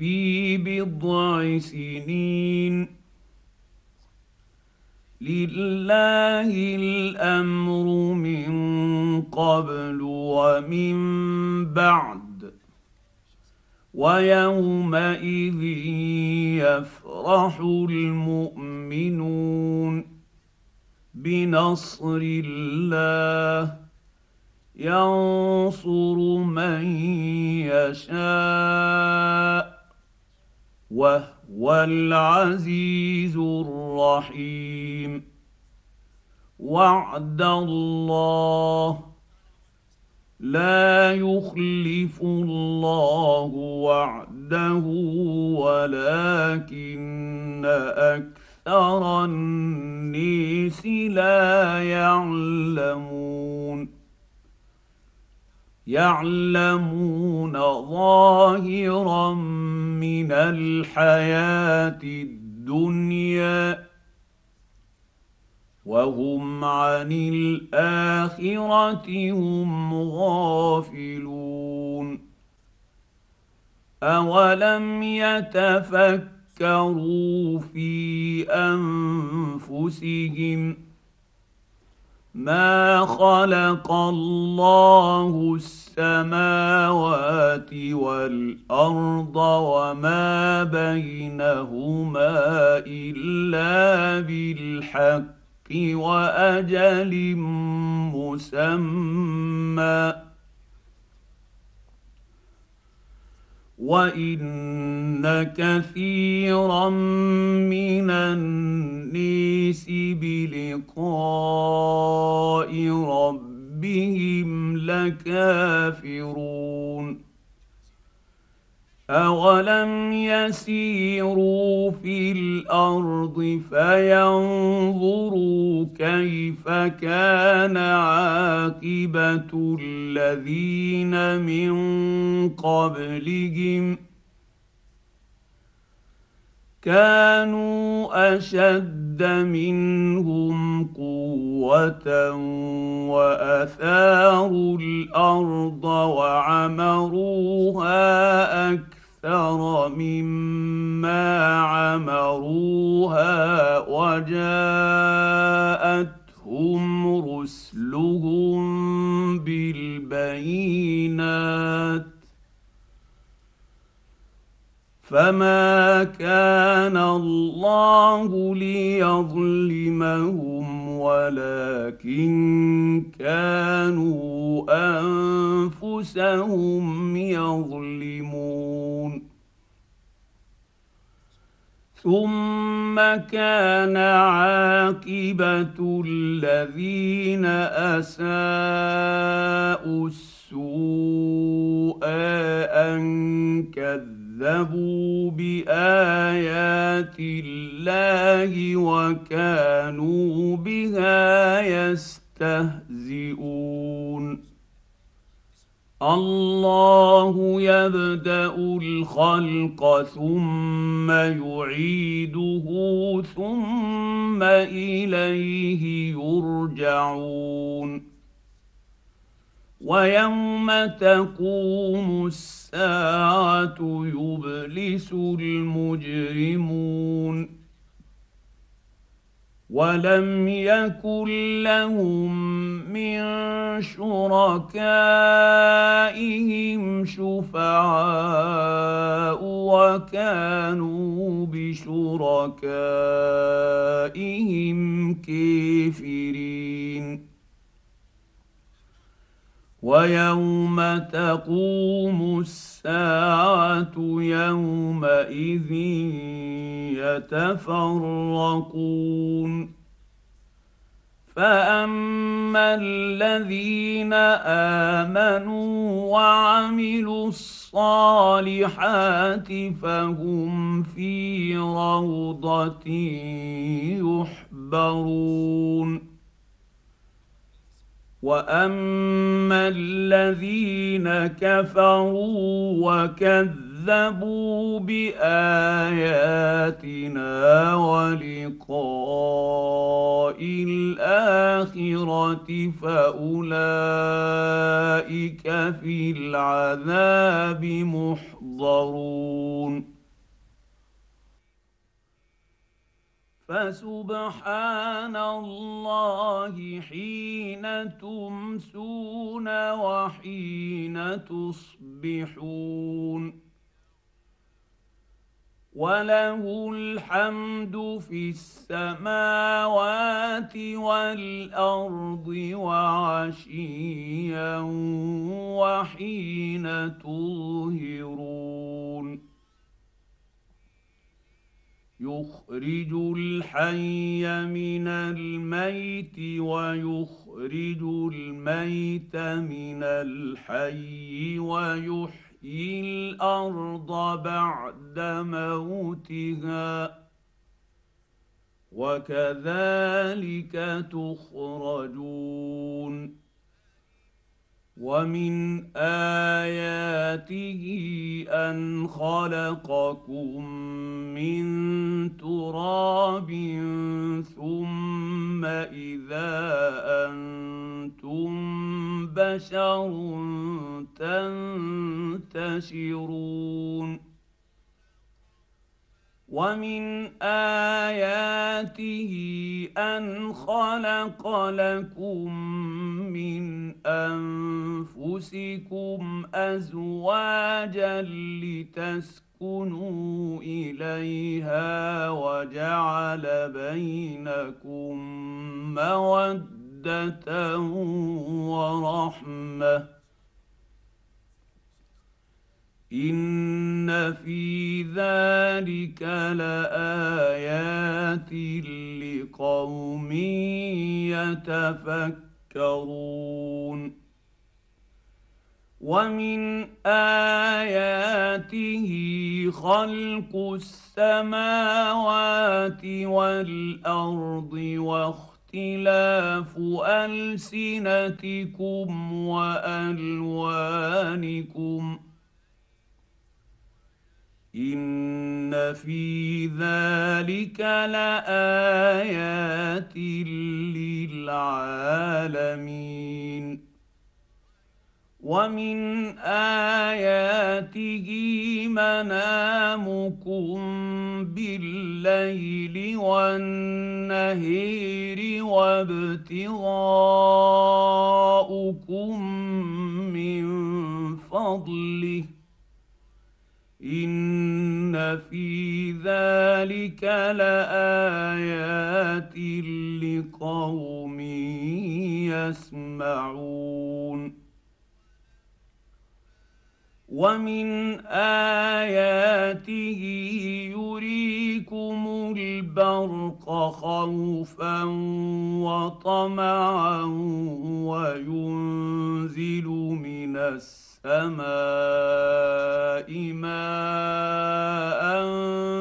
في بضع سنين. لله الأمر من قبل ومن بعد ويومئذ يفرح المؤمنون. بنصر الله ينصر من يشاء. وهو العزيز الرحيم. وعد الله لا يخلف الله وعده ولكن أكثر النيس لا يعلمون. يعلمون ظاهرا من الحياة الدنيا وهم عن الآخرة هم غافلون. أولم يتفكروا في أنفسهم ما خلق الله السماوات والأرض وما بينهما إلا بالحق وأجل مسمى. وإن كثيرا من يسيروا في الأرض فينظروا كيف كان عاقبة الذين من قبلهم كانوا أشد منهم قوة وأثاروا الأرض وعمروها أكثر أكثر مما عمروها وجاءتهم رسلهم بالبينات فما كان الله ليظلمهم ولكن كانوا أنفسهم يظلمون ثم كان عاقبة الذين أساءوا السوء أن كذبوا بآيات الله وكانوا بها يستهزئون. الله يبدأ الخلق ثم يعيده ثم إليه يرجعون. ويوم تقوم الساعة يبلس المجرمون. ولم يكن لهم من شركائهم شفعاء وكانوا بشركائهم كافرين ويوم تقوم الساعة يومئذ يتفرقون فاما الذين امنوا وعملوا الصالحات فهم في روضه يحبرون واما الذين كفروا وكذبوا باياتنا ولقاء الاخره فاولئك في العذاب محضرون فسبحان الله حين تمسون وحين تصبحون وله الحمد في السماوات والأرض وعشيا وحين تظهرون يخرج الحي من الميت ويخرج الميت من الحي ويحيي الأرض بعد موتها وكذلك تخرجون ومن اياته ان خلقكم من تراب ثم اذا أنتم بشر تنتشرون ومن اياته ان خلق لكم من انفسكم ازواجا لتسكنوا اليها وجعل بينكم موده ورحمه ان في ذلك لايات لقوم يتفكرون ومن اياته خلق السماوات والارض واختلاف السنتكم والوانكم ان في ذلك لايات للعالمين ومن اياته منامكم بالليل والنهير وابتغاؤكم من فضله ان في ذلك لايات لقوم يسمعون ومن اياته يريكم البرق خوفا وطمعا وينزل من السماء السماء ماء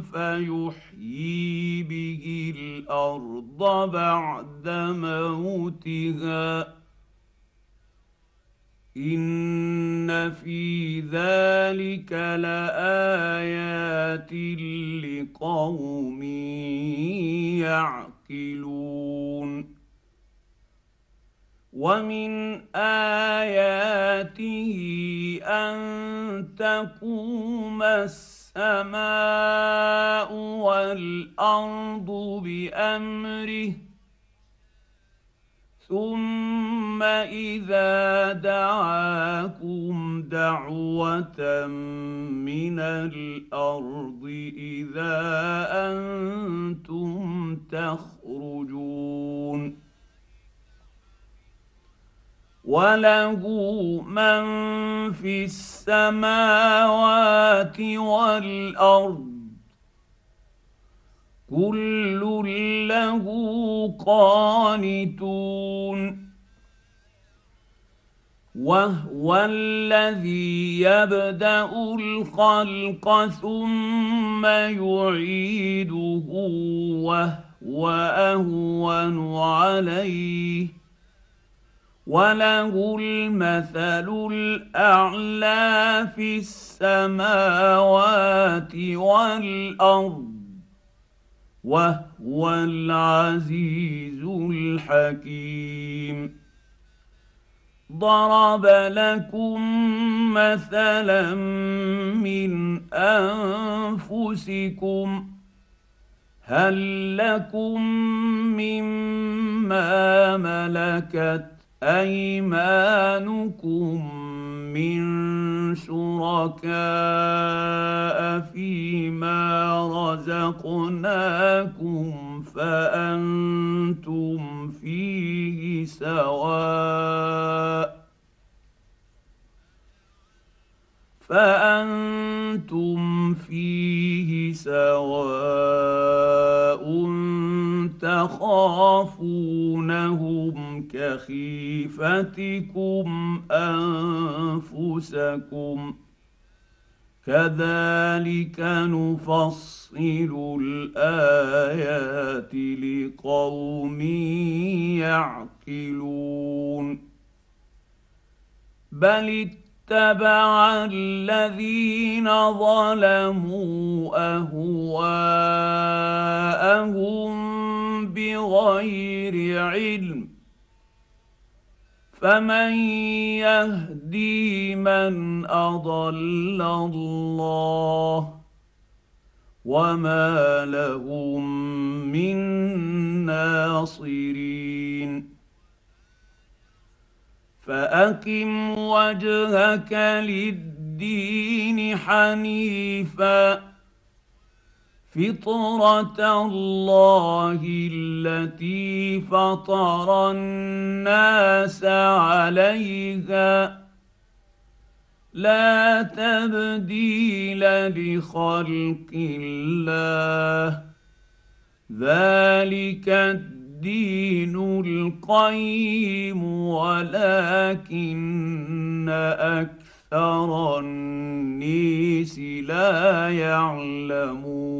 فيحيي به الأرض بعد موتها. إن في ذلك لآيات لقوم يعقلون. ومن آياته أن تقوم السماء والأرض بأمره ثم إذا دعاكم دعوة من الأرض إذا أنتم تخرجون. وله من في السماوات والارض كل له قانتون وهو الذي يبدا الخلق ثم يعيده وهو اهون عليه وله المثل الاعلى في السماوات والارض وهو العزيز الحكيم ضرب لكم مثلا من انفسكم هل لكم مما ملكت أيمانكم من شركاء فيما رزقناكم فأنتم فيه سواء فأنتم فيه سواء تخافونهم كخيفتكم أنفسكم كذلك نفصل الآيات لقوم يعقلون بل اتبع الذين ظلموا أهواءهم بغير علم فمن يهدي من أضل الله وما لهم من ناصرين فأقم وجهك للدين حنيفا فطرة الله التي فطر الناس عليها. لا تبديل لخلق الله. ذلك الدين القيم ولكن أكثر النيس لا يعلمون.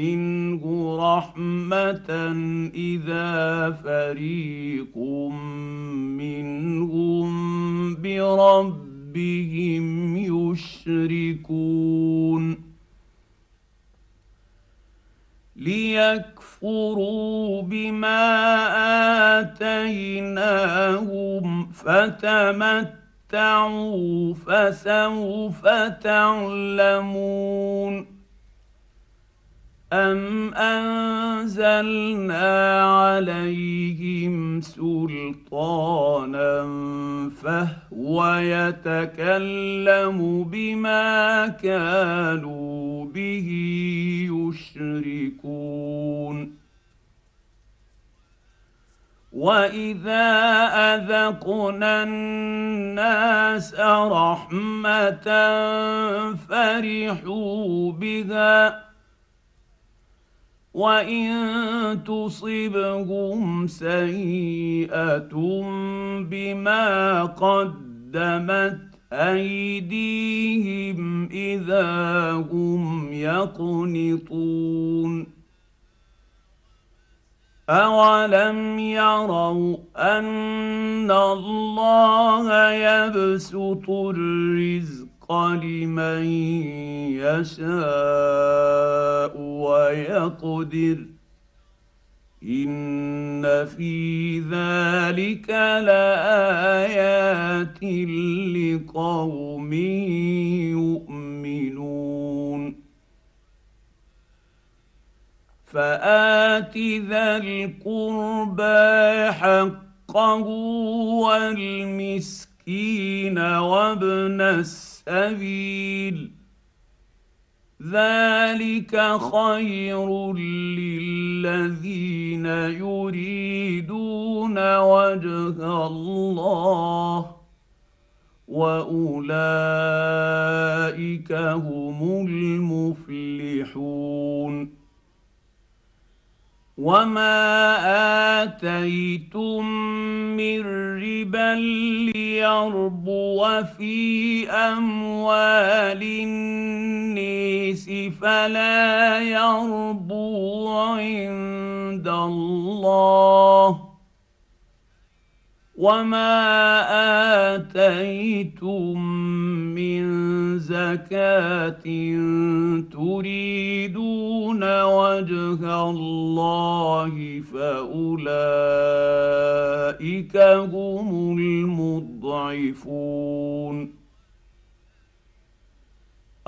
منه رحمة إذا فريق منهم بربهم يشركون. ليكفروا بما آتيناهم فتمتعوا فسوف تعلمون. ام انزلنا عليهم سلطانا فهو يتكلم بما كانوا به يشركون واذا اذقنا الناس رحمه فرحوا بها وان تصبهم سيئه بما قدمت ايديهم اذا هم يقنطون اولم يروا ان الله يبسط الرزق لمن يشاء ويقدر. إن في ذلك لآيات لقوم يؤمنون. فآت ذا القربى حقه والمسكين وابن السبيل. ذلك خير للذين يريدون وجه الله واولئك هم المفلحون وما اتيتم من ربا ليربو في اموال النيس فلا يربو عند الله وما اتيتم من زكاه تريدون وجه الله فاولئك هم المضعفون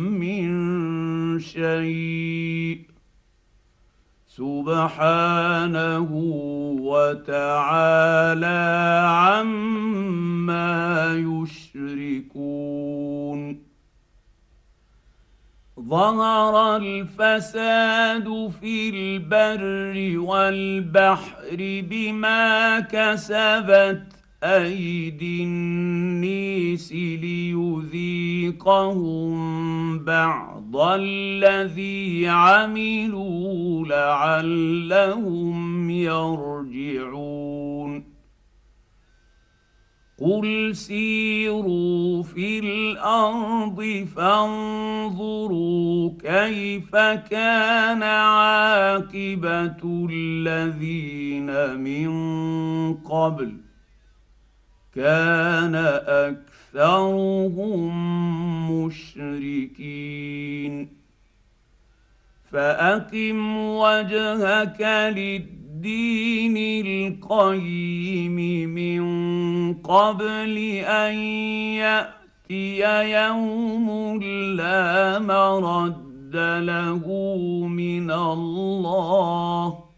من شيء. سبحانه وتعالى عما يشركون. ظهر الفساد في البر والبحر بما كسبت أيدي النيس ليذيقهم بعض الذي عملوا لعلهم يرجعون. قل سيروا في الأرض فانظروا كيف كان عاقبة الذين من قبل. كان أكثرهم مشركين. فأقم وجهك للدين القيم من قبل أن يأتي يوم لا مرد له من الله.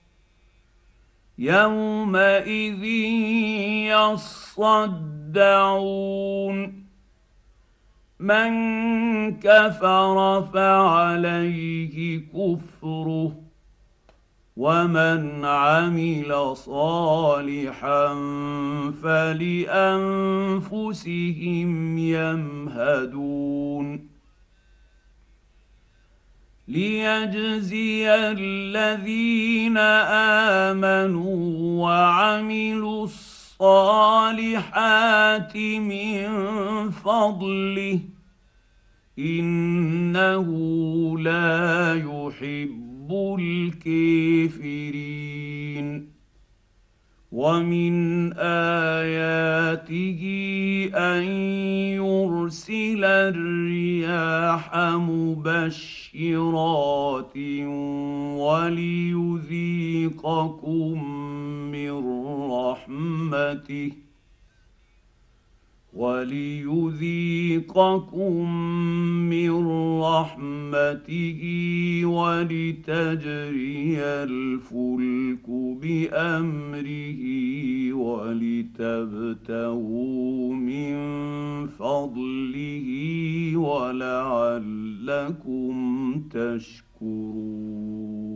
يومئذ يصدعون من كفر فعليه كفره ومن عمل صالحا فلانفسهم يمهدون ليجزي الذين امنوا وعملوا الصالحات من فضله انه لا يحب الكافرين ومن اياته ان يرسل الرياح مبشرات وليذيقكم من رحمته وليذيقكم من رحمته ولتجري الفلك بأمره ولتبتغوا من فضله ولعلكم تشكرون.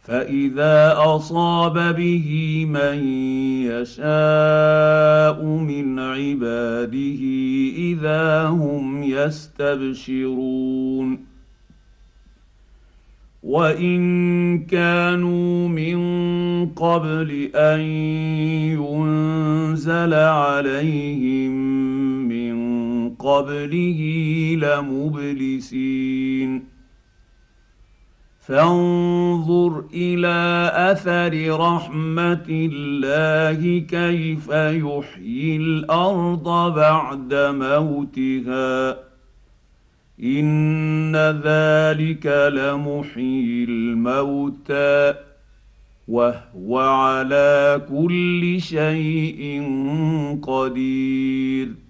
فاذا اصاب به من يشاء من عباده اذا هم يستبشرون وان كانوا من قبل ان ينزل عليهم من قبله لمبلسين فانظر إلى أثر رحمة الله كيف يحيي الأرض بعد موتها. إن ذلك لمحيي الموتى وهو على كل شيء قدير.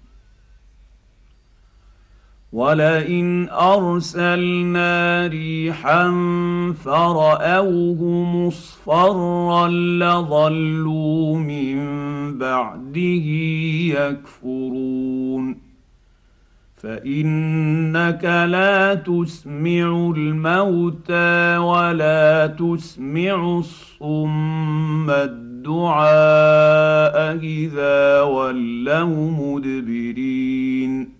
ولئن ارسلنا ريحا فراوه مصفرا لظلوا من بعده يكفرون فانك لا تسمع الموتى ولا تسمع الصم الدعاء اذا ولوا مدبرين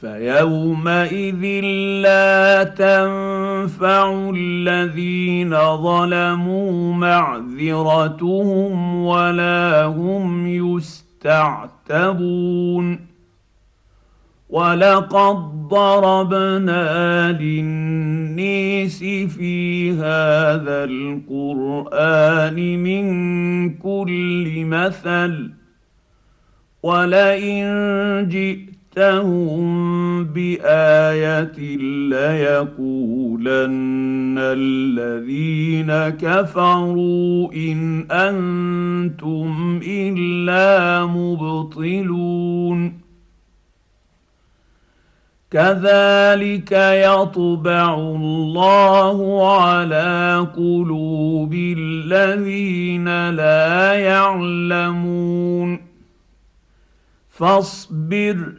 فيومئذ لا تنفع الذين ظلموا معذرتهم ولا هم يستعتبون ولقد ضربنا للنيس في هذا القران من كل مثل ولئن جئت جئتهم بايه ليقولن الذين كفروا ان أنتم الا مبطلون كذلك يطبع الله على قلوب الذين لا يعلمون فاصبر